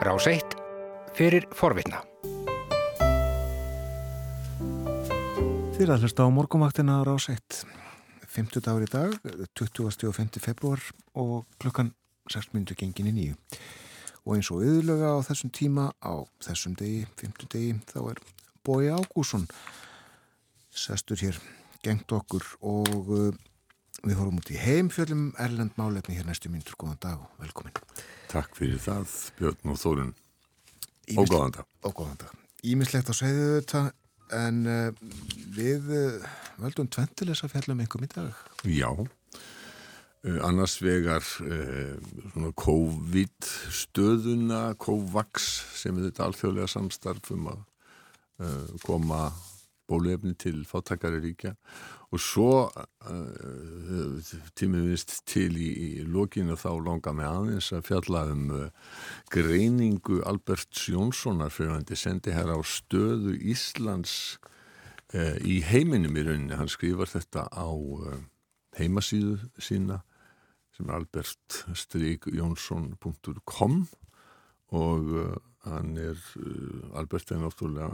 Rás 1 fyrir forvitna. Þið að hlusta á morgumvaktina á Rás 1. 50 dagur í dag, 20. og 5. februar og klukkan 6 minnur gengin í nýju. Og eins og yðurlega á þessum tíma, á þessum degi, 50 degi, þá er Bói Ágússon sestur hér gengt okkur og við fórum út í heimfjöldum Erlend Málefni hér næstu myndur. Góðan dag og velkomin. Takk fyrir það, Björn og Þórun. Og góðan dag. Og góðan dag. Ímislegt á segðu þetta en uh, við uh, völdum tventilesa fjallum einhverjum í dag. Já, uh, annars vegar svona COVID stöðuna, COVAX sem er þetta alþjóðlega samstarf um að koma bólefni til fátakari ríkja. Og svo uh, tímið vinst til í, í lokinu þá longa með aðeins að fjalla um uh, greiningu Alberts Jónssonar fyrir hann til sendi hér á stöðu Íslands uh, í heiminum í rauninni, hann skrifar þetta á heimasíðu sína sem er albert-jónsson.com og hann er Albert er náttúrulega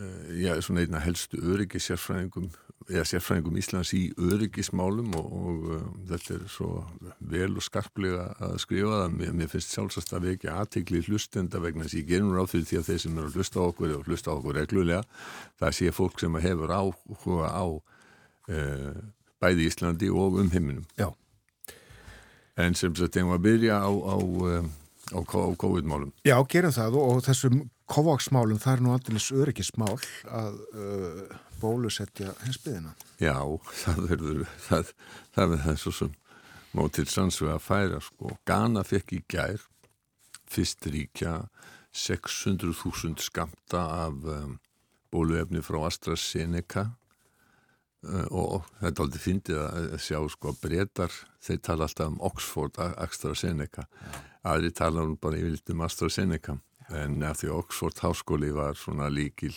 Eh, já, svona einna helstu öryggisjárfræðingum eða sérfræðingum Íslands í öryggismálum og, og uh, þetta er svo vel og skarplega að skrifa það. Mér, mér finnst sjálfsagt að ekki aðtegli hlustenda vegna þess að ég gerum ráð fyrir því að þeir sem eru að hlusta á okkur og hlusta á okkur reglulega. Það sé fólk sem hefur áhuga á uh, bæði Íslandi og um heiminum. Já. En sem sagt, þeim að byrja á, á, á, á COVID-málum. Já, gerum það og, og þessum kovaksmálum, það er nú allir öryggismál að uh, bólusetja hinsbyðina. Já, það verður, það, það það svo sem má til sannsvega að færa sko. Ghana fekk í gær fyrst ríkja 600.000 skamta af um, bóluefni frá AstraZeneca uh, og þetta er aldrei fyndið að sjá sko breytar, þeir tala alltaf um Oxford AstraZeneca, aðri tala um bara yfirleitt um AstraZeneca en að því Oxford Háskóli var svona líkil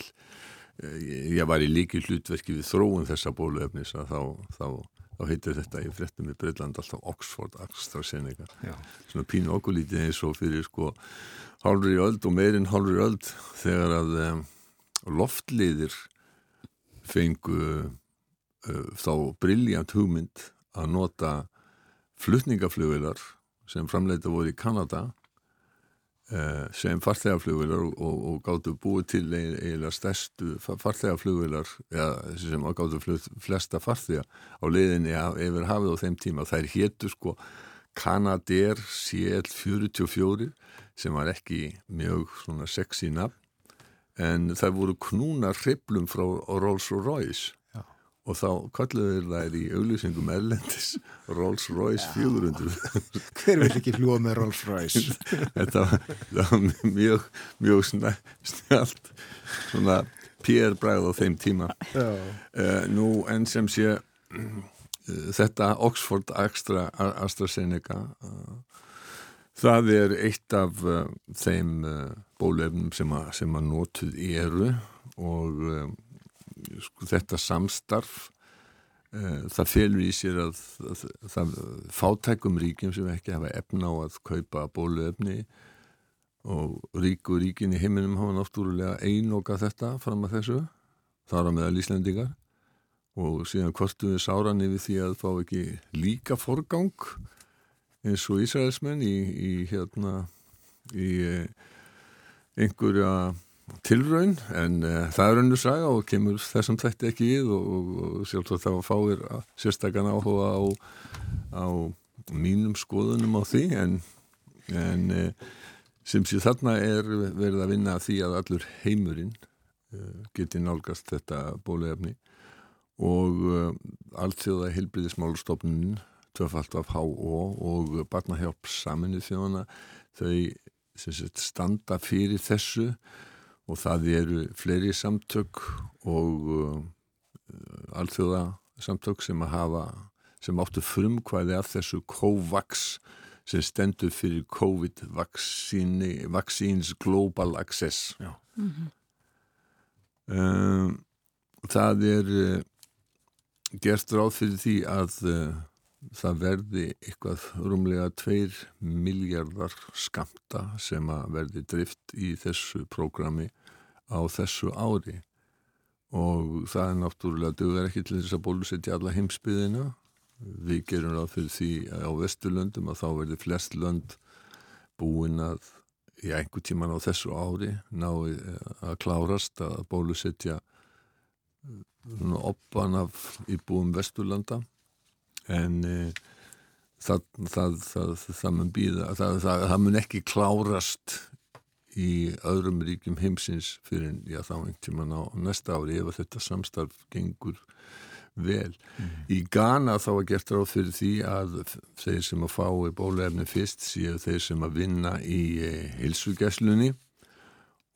ég var í líkil hlutverki við þróun þessa bóluefnis að þá, þá, þá heitir þetta í frettum í Breitland alltaf Oxford AstraZeneca. Svona pínu okkur lítið eins og fyrir sko hálfur í öld og meirinn hálfur í öld þegar að um, loftliðir fengu uh, þá brilljant hugmynd að nota flutningaflugvilar sem framleita voru í Kanada Eh, sem farþegaflugvilar og, og, gáttu búið til eiginlega stærstu farþegaflugvilar sem gáttu flesta farþega á leiðinni yfir hafið á þeim tíma. Það er héttu sko Canadair CL44 sem var ekki mjög sexy nafn en það voru knúna hriplum frá Rolls Royce og þá kalluður þær í auglýsingum erlendis Rolls Royce 400 Hver vil ekki fljúa með Rolls Royce? Þetta var, var mjög mjög snælt svona PR-bræð á þeim tíma. Uh, nú enn sem sé uh, þetta Oxford Astra, AstraZeneca uh, það er eitt af þeim bólefnum sem að, að notuð eru og sko, þetta samstarf uh, það felur í sér að, að, að það fátækum ríkjum sem ekki hafa efna á að kaupa bóluefni og ríku ríkin í heiminum hafa náttúrulega einoga þetta fram að þessu þar á meðal Íslandingar og síðan hvortu við sáran yfir því að fá ekki líka forgang eins og Ísraelsmenn í, í hérna í eh, einhverja tilraun en uh, það er önnu saga og kemur þessum þætti ekki í og, og, og sjálfsagt þá fáir sérstakana áhuga á, á mínum skoðunum á því en, en uh, sem sé þarna er verið að vinna því að allur heimurinn uh, geti nálgast þetta bóluefni og allþjóða heilbriðismálustofnun tvöfalt af H.O. og barnahjálp saminu þjóðana þau sagt, standa fyrir þessu og það eru fleiri samtök og uh, alþjóða samtök sem að hafa sem áttu frumkvæði af þessu COVAX sem stendur fyrir COVID Vaccines Global Access mm -hmm. um, það er uh, gert ráð fyrir því að uh, það verði eitthvað rúmlega 2 miljardar skamta sem að verði drift í þessu prógrami á þessu ári. Og það er náttúrulega dugar ekki til þess að bólusetja alla heimsbyðina við gerum ráð fyrir því á Vesturlöndum að þá verði flest lönd búin að í einhver tíman á þessu ári nái að klárast að bólusetja oppan af íbúum Vesturlanda en e, það, það, það, það mun býða það mun ekki klárast í öðrum ríkjum heimsins fyrir já, þá einhvern tíman á næsta ári ef þetta samstarf gengur vel. Mm. Í Ghana þá er gert ráð fyrir því að þeir sem að fái bólefni fyrst séu þeir sem að vinna í hilsugjæslunni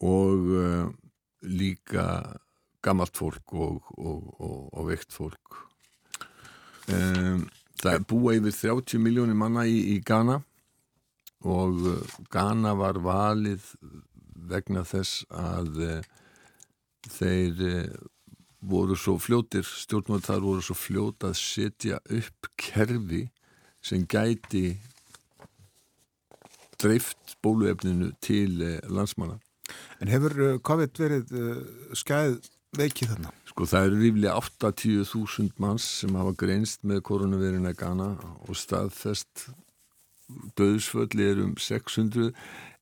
og e, líka gammalt fólk og, og, og, og veikt fólk um, það er búa yfir 30 miljónir manna í, í Ghana og uh, Ghana var valið vegna þess að uh, þeir uh, voru svo fljótir stjórnmjöld þar voru svo fljót að setja upp kerfi sem gæti dreift bóluefninu til landsmanna En hefur COVID verið skæð veikið þarna? Sko það eru ríflega 80.000 manns sem hafa greinst með koronavirina gana og staðfest döðsfölli er um 600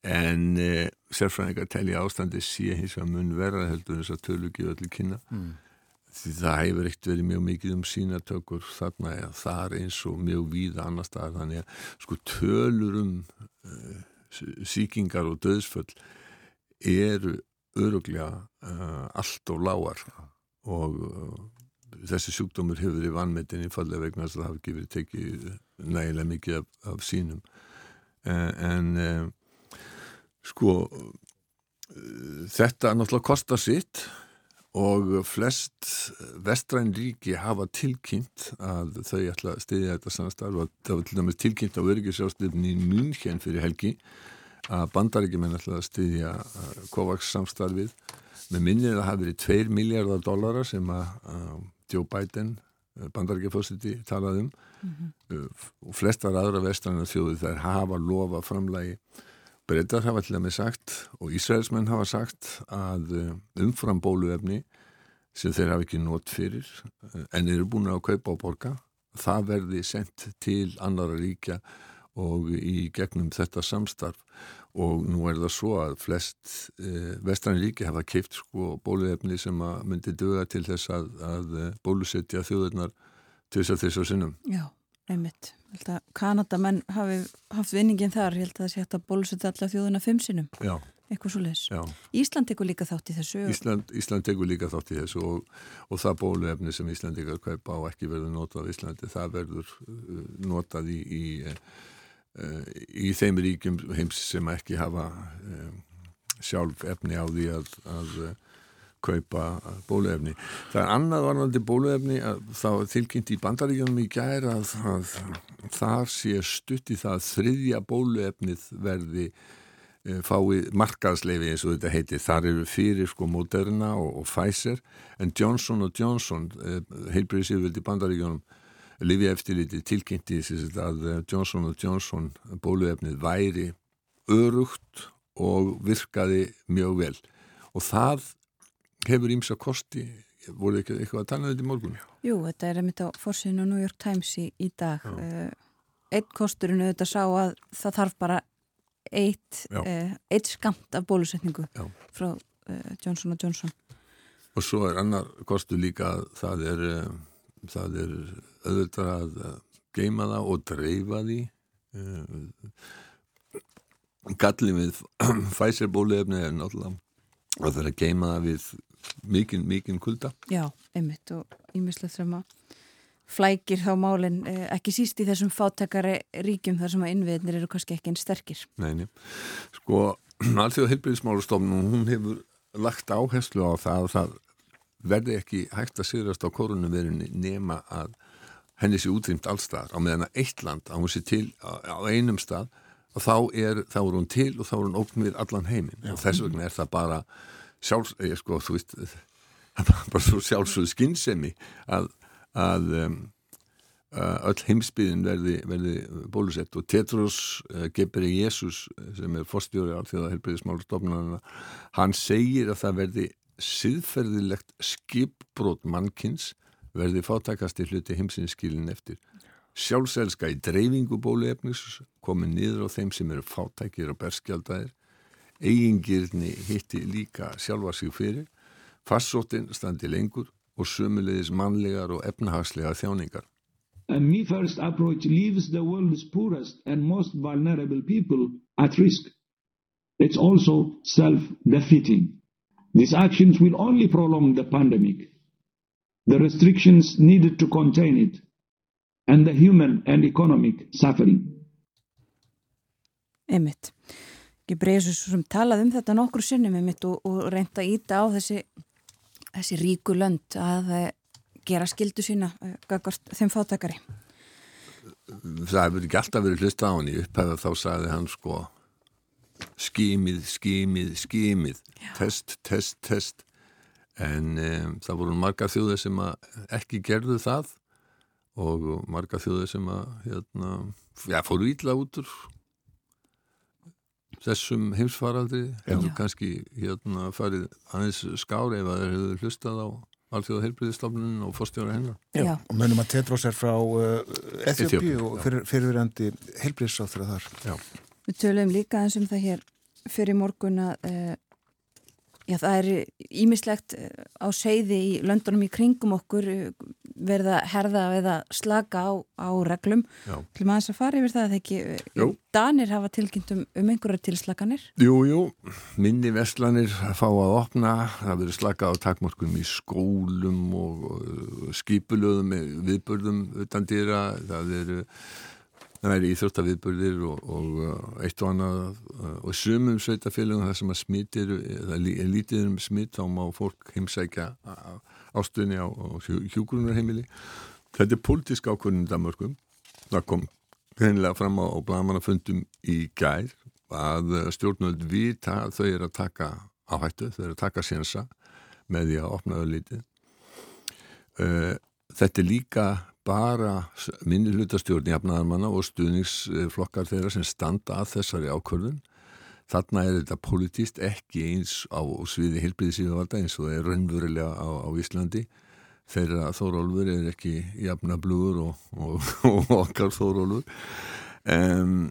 en eh, sérfræðingar telja ástandi sé hins vegar mun verða heldur þess að tölu ekki öllu kynna. Mm. því það hefur eitt verið mjög mikið um sínatökur þarna eða þar eins og mjög víða annar staðar. Þannig að sko tölur um uh, síkingar og döðsföll eru öruglega uh, allt og lágar og uh, þessi sjúkdómur hefur verið vannmetinn í fallega vegna þess að það hafi ekki verið tekið nægilega mikið af, af sínum uh, en sko þetta náttúrulega kostar sitt og flest vestræn ríki hafa tilkynnt að þau ætla að stiðja þetta samstarf og það var til dæmis tilkynnt á öryggisjástöfni í München fyrir helgi að bandaríkjumenn ætlaði að styðja uh, COVAX samstarfið með minnir að það hafi verið 2 miljardar dollara sem að Joe Biden uh, bandaríkjafósiti talaði um. Mm -hmm. og flestar aðra vestrannar þjóði þær hafa lofa framlægi breytar hafa til að með sagt og Ísraelsmenn hafa sagt að umfram bóluefni sem þeir hafa ekki nótt fyrir en eru búin að kaupa á borga það verði sendt til annara ríkja og í gegnum þetta samstarf og nú er það svo að flest eh, vestræn ríki hafa keift sko bóluefni sem að myndi döga til þess að, að eh, bólusetja þjóðurnar til þess að þess að sinnum. Já, einmitt. Kanadamenn hafi haft vinningin þar, ég held að það sé hægt að bólusetja alla þjóðuna fimm sinnum. Já. Eitthvað svo leiðis. Ísland tekur líka þátt í þessu. Ísland, Ísland tekur líka þátt í þessu og, og það bóluefni sem Íslandikar kaupa á ekki verður notað á Íslandi, það verður uh, notað í, í í þeim ríkjum heims sem ekki hafa um, sjálf efni á því að, að uh, kaupa bóluefni. Það er annað varnandi bóluefni að þá tilkynnt í bandaríkjunum í gæra að, að þar sé stutt í það þriðja bóluefnið verði fái markaðsleifi eins og þetta heitir. Þar eru fyrir sko Moderna og, og Pfizer en Johnson & Johnson uh, heilbriðsíðvöldi bandaríkjunum Livið eftirliti tilkynnti að eh, Johnson & Johnson bóluefnið væri örugt og virkaði mjög vel. Og það hefur ímsa kosti. Voru ekki eitthvað að tala um þetta í morgun? Jú, þetta er einmitt á fórsinu New York Times í, í dag. Uh, Eitt kosturinn auðvitað sá að það þarf bara eitt, uh, eitt skamt af bólusetningu Já. frá Johnson & Johnson. Og svo er annar kostur líka að það er það er auðvitað að geima það og dreifa því. Gallin við fæsirbóliðefni er náttúrulega að það er að geima það við mikinn, mikinn kulda. Já, einmitt og ímislegt sem að flækir þá málinn eh, ekki síst í þessum fátakari ríkjum þar sem að innviðnir eru kannski ekki einn sterkir. Neini, sko allþjóða heilbyrðismálustofnum hún hefur lagt áherslu á það og það verði ekki hægt að sigrast á koronavirunni nema að henni sé útrýmt allstaðar á meðan að eitt land, hún sé til á, á einum stað og þá er, þá er hún til og þá er hún ókn við allan heiminn. Og þess vegna er það bara sjálfs, ég eh, sko, þú veist bara svo sjálfsögð skinnsemi að, að um, öll heimsbyðin verði, verði bólusett. Og Tetros uh, Gebri Jésús sem er fórstjóri á því að helbriðismálustofnarna hann segir að það verði siðferðilegt skipbrót mannkins verði fátakast í hluti heimsinskilin eftir sjálfselska í dreifingu bóluefnis komið niður á þeim sem eru fátækir og berskjaldæðir eigingirni hitti líka sjálfa sig fyrir farsóttin standi lengur og sömulegis mannlegar og efnahagslegar þjáningar And me first approach leaves the world's poorest and most vulnerable people at risk. It's also self-defeating. These actions will only prolong the pandemic. The restrictions needed to contain it and the human and economic suffering. Emmitt. Ég breyðis sem talað um þetta nokkru sinnum emmitt og, og reynda að íta á þessi, þessi ríku lönd að gera skildu sína gagvart þeim fátakari. Það hefur ekki alltaf verið hlusta á hann í upphæða þá sagði hann sko skimið, skimið Já. test, test, test en um, það voru marga þjóðir sem ekki gerðu það og marga þjóðir sem að hérna, já, fóru íla út úr þessum heimsfaraldri hefur kannski hérna farið aðeins skári ef að þeir hefur hlustað á alþjóða heilbriðistofnun og fórstjóra hennar. Já, og mönum að Tedros er frá uh, Ethiopi og fyrir, fyrirverandi heilbriðsáþra þar. Já. Við töluðum líka eins um það hér fyrir morgun að uh, Já, það er ímislegt eh, á seiði í löndunum í kringum okkur eh, verða herða eða slaka á, á reglum. Til maður þess að fara yfir það að ekki jú. Danir hafa tilkynnt um, um einhverja tilslaganir? Jú, jú, minni vestlanir fá að opna, það verður slaka á takmorkum í skólum og skipulöðum viðbörðum utan dýra, það verður það er íþróttaviðburðir og, og uh, eitt og annað uh, og sumum sveitafélagum það sem að smittir er lítið um smitt þá má fólk heimsækja ástunni á, á hjúgrunarheimili þetta er pólitísk ákvörðin Danmarkum það kom hennilega fram á, á blamanafundum í gær að stjórnöld vita að þau eru að taka áhættu, þau eru að taka sénsa með því að opna þau lítið uh, þetta er líka bara minni hlutastjórn jafnaðarmanna og stuðningsflokkar þeirra sem standa að þessari ákvörðun. Þarna er þetta politíst ekki eins á sviði hilbriðisíðavalda eins og það er raunverulega á, á Íslandi. Þeirra þórólfur er ekki jafnablugur og, og, og okkar þórólfur. Um,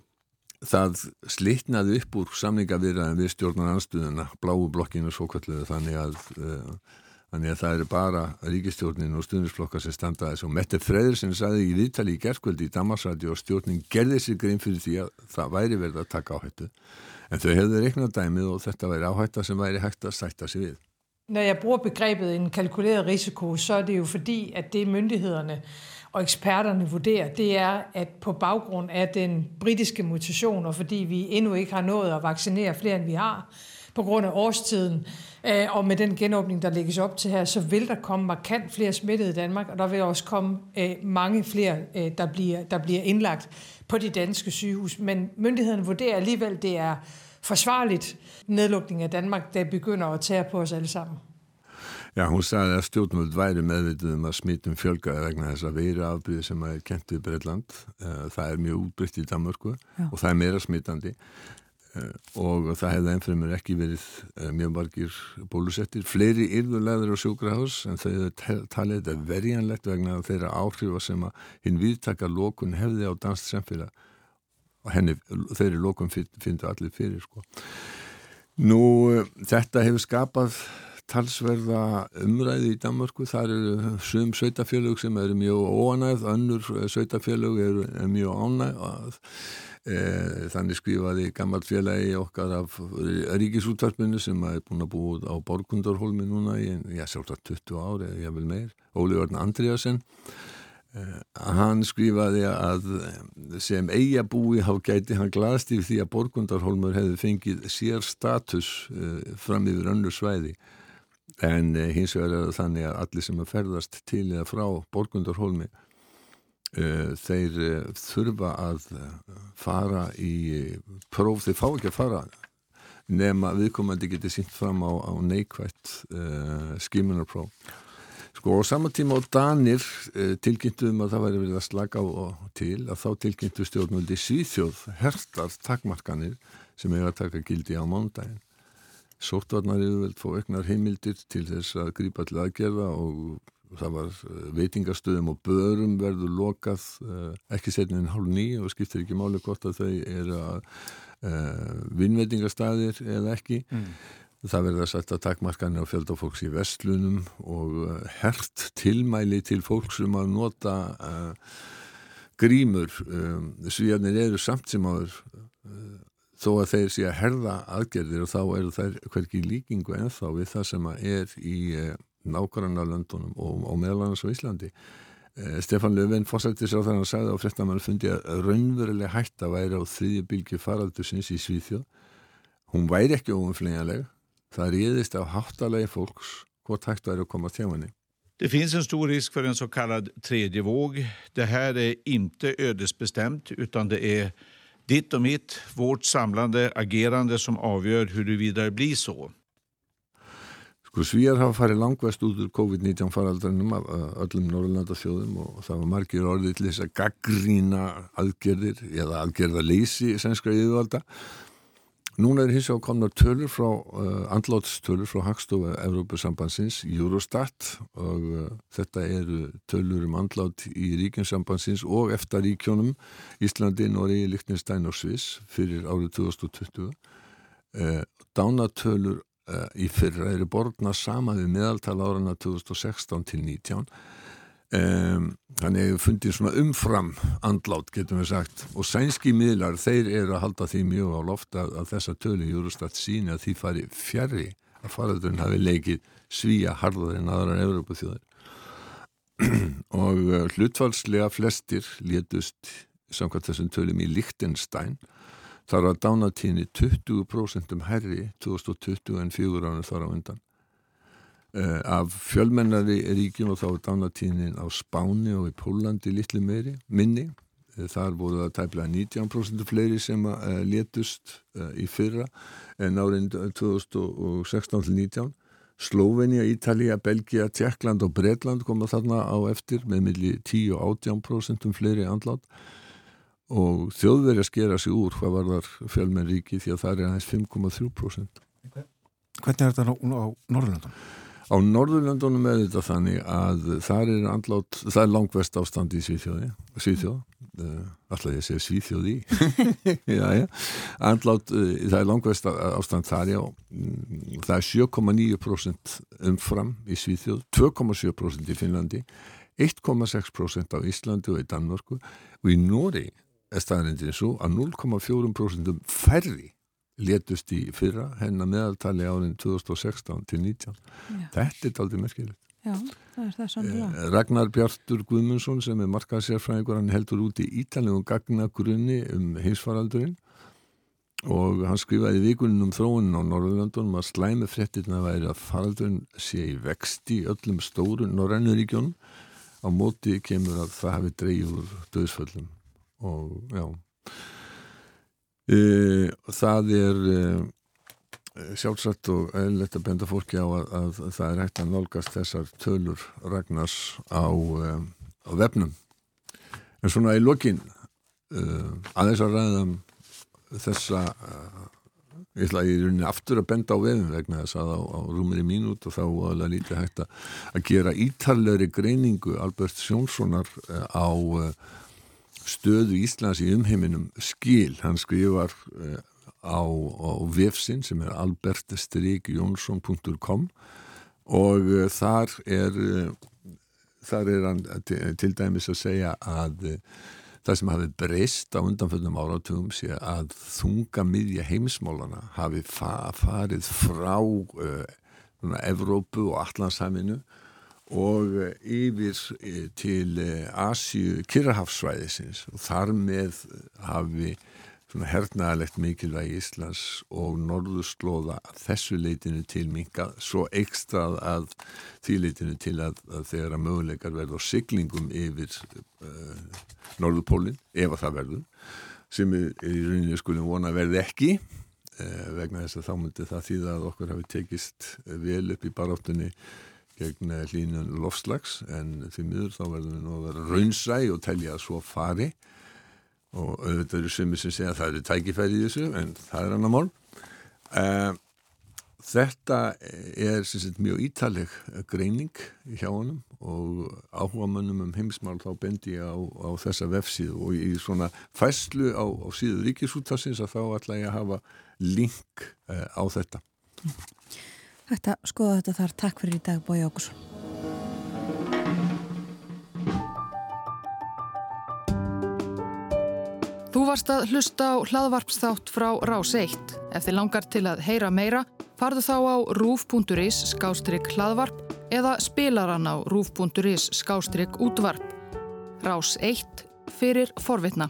það slitnaði upp úr samningavirðan við stjórnar anstuðuna, bláu blokkinu svo kalluðu þannig að uh, Þannig að það eru bara ríkistjórnin og stundisflokkar sem standa þessu Mette Freyðursen saði í viðtali í gerðkvöldi í Damarsræti og stjórnin gerði sér grein fyrir því að það væri verið að taka áhættu en þau hefðu reiknað dæmið og þetta væri áhætta som væri hægt að sætta sig við. Når jeg bruger begrebet en kalkuleret risiko, så er det jo fordi, at det myndighederne og eksperterne vurderer, det er, at på baggrund af den britiske mutation, og fordi vi endnu ikke har nået at vaccinere flere, end vi har, på grund af årstiden, øh, og med den genåbning, der lægges op til her, så vil der komme markant flere smittede i Danmark, og der vil også komme øh, mange flere, øh, der, bliver, der bliver indlagt på de danske sygehus. Men myndighederne vurderer alligevel, det er forsvarligt nedlukning af Danmark, der begynder at tage på os alle sammen. Já, hún sagði að stjórnvöld væri meðvitið um að smittum fjölgaði vegna þess að veira afbyrði sem er kent við Breitland. Það er mjög útbrytt í Danmörku Já. og það er meira smittandi. Eh, og það hefði ennfremur ekki verið eh, mjög margir bólusettir fleiri yrðulegður á sjúkrahás en þau talið þetta verjanlegt vegna þeirra áhrifa sem að hinn viðtaka lókun hefði á danst semfélag og henni, þeirri lókun finnstu allir fyrir sko. Nú þetta hefur skapað talsverða umræði í Danmörku, þar eru sum sveitafélög sem eru mjög óanæð, önnur sveitafélög eru mjög ánæð E, þannig skrifaði gammal félagi okkar af ríkisútvarpinu sem er búin að búið á Borgundarholmi núna í, já, sjálfsagt 20 ári ég vil meir, Óli Örn Andriasen e, hann skrifaði að sem eiga búi há gæti hann glaðst yfir því að Borgundarholmur hefði fengið sér status e, fram yfir önnu svæði en e, hins vegar er það þannig að allir sem er ferðast til eða frá Borgundarholmi Eh, þeir eh, þurfa að eh, fara í próf, þeir fá ekki að fara nema viðkomandi getur sínt fram á, á neikvægt uh, skimunarpróf Sko á sama tíma á Danir eh, tilkynntum að það væri verið að slaka á til að þá tilkynntu stjórnvöldi Svíþjóð hertar takmarkanir sem er að taka gildi á mándaginn. Sóttvarnar yfirveld fóð auknar heimildir til þess að grípa til aðgerða og það var eh, veitingastöðum og börum verður lokað eh, ekki setnin en hálf nýju og skiptir ekki máli hvort að þau eru að uh, vinnveitingastæðir eða ekki. Mm. Það verður að setja takmarkanir á fjöldafólks í vestlunum og uh, hert tilmæli til fólks um að nota uh, grímur. Um, Svíjarnir eru samt sem áður þó að þeir sé að herða aðgerðir og þá eru þær hverki líkingu ennþá við það sem er í nákvæmna löndunum og, og meðlannars á Íslandi. Eh, Stefan Löfven fórsættis á þannig að sagði á frettamann fundi að raunveruleg hætta væri á þriðju bylgi faraldusins í Svíþjóð. Hún væri ekki óumflingaleg. Það ríðist á háttalegi fólks hvort hægt væri að koma til henni. Det finns en stor risk för en så kallad tredje våg. Det här är inte ödesbestämt utan det är ditt och mitt, vårt samlande agerande som avgör huruvida det blir så. Sko svíjar hafa farið langvest út úr COVID-19 faraldrinum af öllum Norrlanda þjóðum og það var margir orðið til þess að gaggrína aðgerðir eða aðgerða leysi sænskra yfirvalda. Núna er hins vegar komnar tölur frá, uh, andlátstölur frá Hagstofa Evrópusambansins, Eurostat og uh, þetta eru tölur um andlát í ríkjumsambansins og eftir ríkjónum Íslandi, Noregi, Lichtenstein og Sviss fyrir árið 2020. Uh, dánatölur uh, í fyrra eru borðna sama við meðaltal árana 2016 til 19 um, þannig að ég fundi svona umfram andlát getum við sagt. Og sænski miðlar þeir eru að halda því mjög á loft að, að þessa tölu Júrastat síni að því fari fjari að faraðurinn hafi leikið svíja harðar en aðrar Európa þjóðar og uh, hlutfalslega flestir létust samkvæmt þessum tölum í Lichtenstein þar var dánatíðinni 20% um herri 2020 en fjögur ánum þar á undan. Uh, af fjölmennari ríkjum og þá er dánatíðinni á Spáni og í Pólandi litlu meiri, minni. Uh, þar voru það tæplega 19% fleiri sem eh, letust í fyrra en árið 2016-19. Slovenia, Ítalija, Belgia, Tjekkland og Breitland koma þarna á eftir með milli 10 og 18% fleiri andlátt og þjóðveri að skera sig úr hvað var þar fjölmenn ríki því að það er aðeins 5,3% Hvernig er þetta á Norðurlandunum? Á Norðurlandunum er þetta þannig að það er andlátt, það er langvest ástand í Svíþjóði Svíþjóð, uh, alltaf ég segja Svíþjóði já, já. andlátt, uh, það er langvest ástand þar já, mm, það er 7,9% umfram í Svíþjóð, 2,7% í Finnlandi 1,6% á Íslandi og í Danmörku. Og í Nóri er staðarindin svo að 0,4% færri letust í fyrra hennar meðaltali árin 2016 til 19. Já. Þetta er aldrei merkilegt. Já, það er það sannlega. Eh, Ragnar Bjartur Guðmundsson sem er markaðsérfræðingur, hann heldur út í ítalegum gagnagrunni um heimsfaraldurinn og hann skrifaði vikunum um þróunin á Norðurlandunum að slæmi frettirna væri að faraldurinn sé í vexti öllum stóru Norrænuríkjónum á móti kemur að það hafi dreyjur döðsföllum og já e, það er e, sjálfsagt og eðlert að benda fólki á að, að það er hægt að nálgast þessar tölur Ragnars á, e, á vefnum. En svona í lokin e, aðeins að ræða þessa e, ég ætla að ég er rauninni aftur að benda á vefum vegna þess að á, á rúmiri mínút og þá það lítið hægt að gera ítallegri greiningu Albert Sjónssonar á stöðu Íslands í umheiminum skil, hann skrifar uh, á, á vefsinn sem er albertstrikjonsson.com og uh, þar er uh, þar er hann til dæmis að segja að það sem hafi breyst á undanföldum áratugum sé að þunga miðja heimsmálana hafi fa farið frá Evrópu og Allandshæminu og eh, yfir eh, til eh, Asju Kirrahafsvæðisins og þar með hafi hernaðalegt mikilvægi Íslands og norðurslóða þessu leitinu til minga svo ekstrað að því leitinu til að, að þegar að möguleikar verður siglingum yfir uh, norðurpólinn, ef að það verður sem í rauninni skulum vona verði ekki uh, vegna þess að þá myndi það þýða að okkur hafi tekist vel upp í baráttunni gegn hlínun lofslags en því miður þá verðum við nú að vera raunsæ og telja að svo fari og auðvitað eru sumir sem segja að það eru tækifæri í þessu en það er annar mál. Uh, þetta er sagt, mjög ítaleg greining hjá honum og áhuga mönnum um heimsmál þá bendi ég á, á þessa vefsíðu og í svona fæslu á, á síðu ríkisútafsins að þá ætla ég að hafa link uh, á þetta. Þetta skoða þetta þar. Takk fyrir í dag, Bói Ákusson. Þú varst að hlusta á hlaðvarpsþátt frá Rás 1. Ef þið langar til að heyra meira, farðu þá á rúf.is skástrygg hlaðvarp eða spilaran á rúf.is skástrygg útvarp. Rás 1 fyrir forvitna.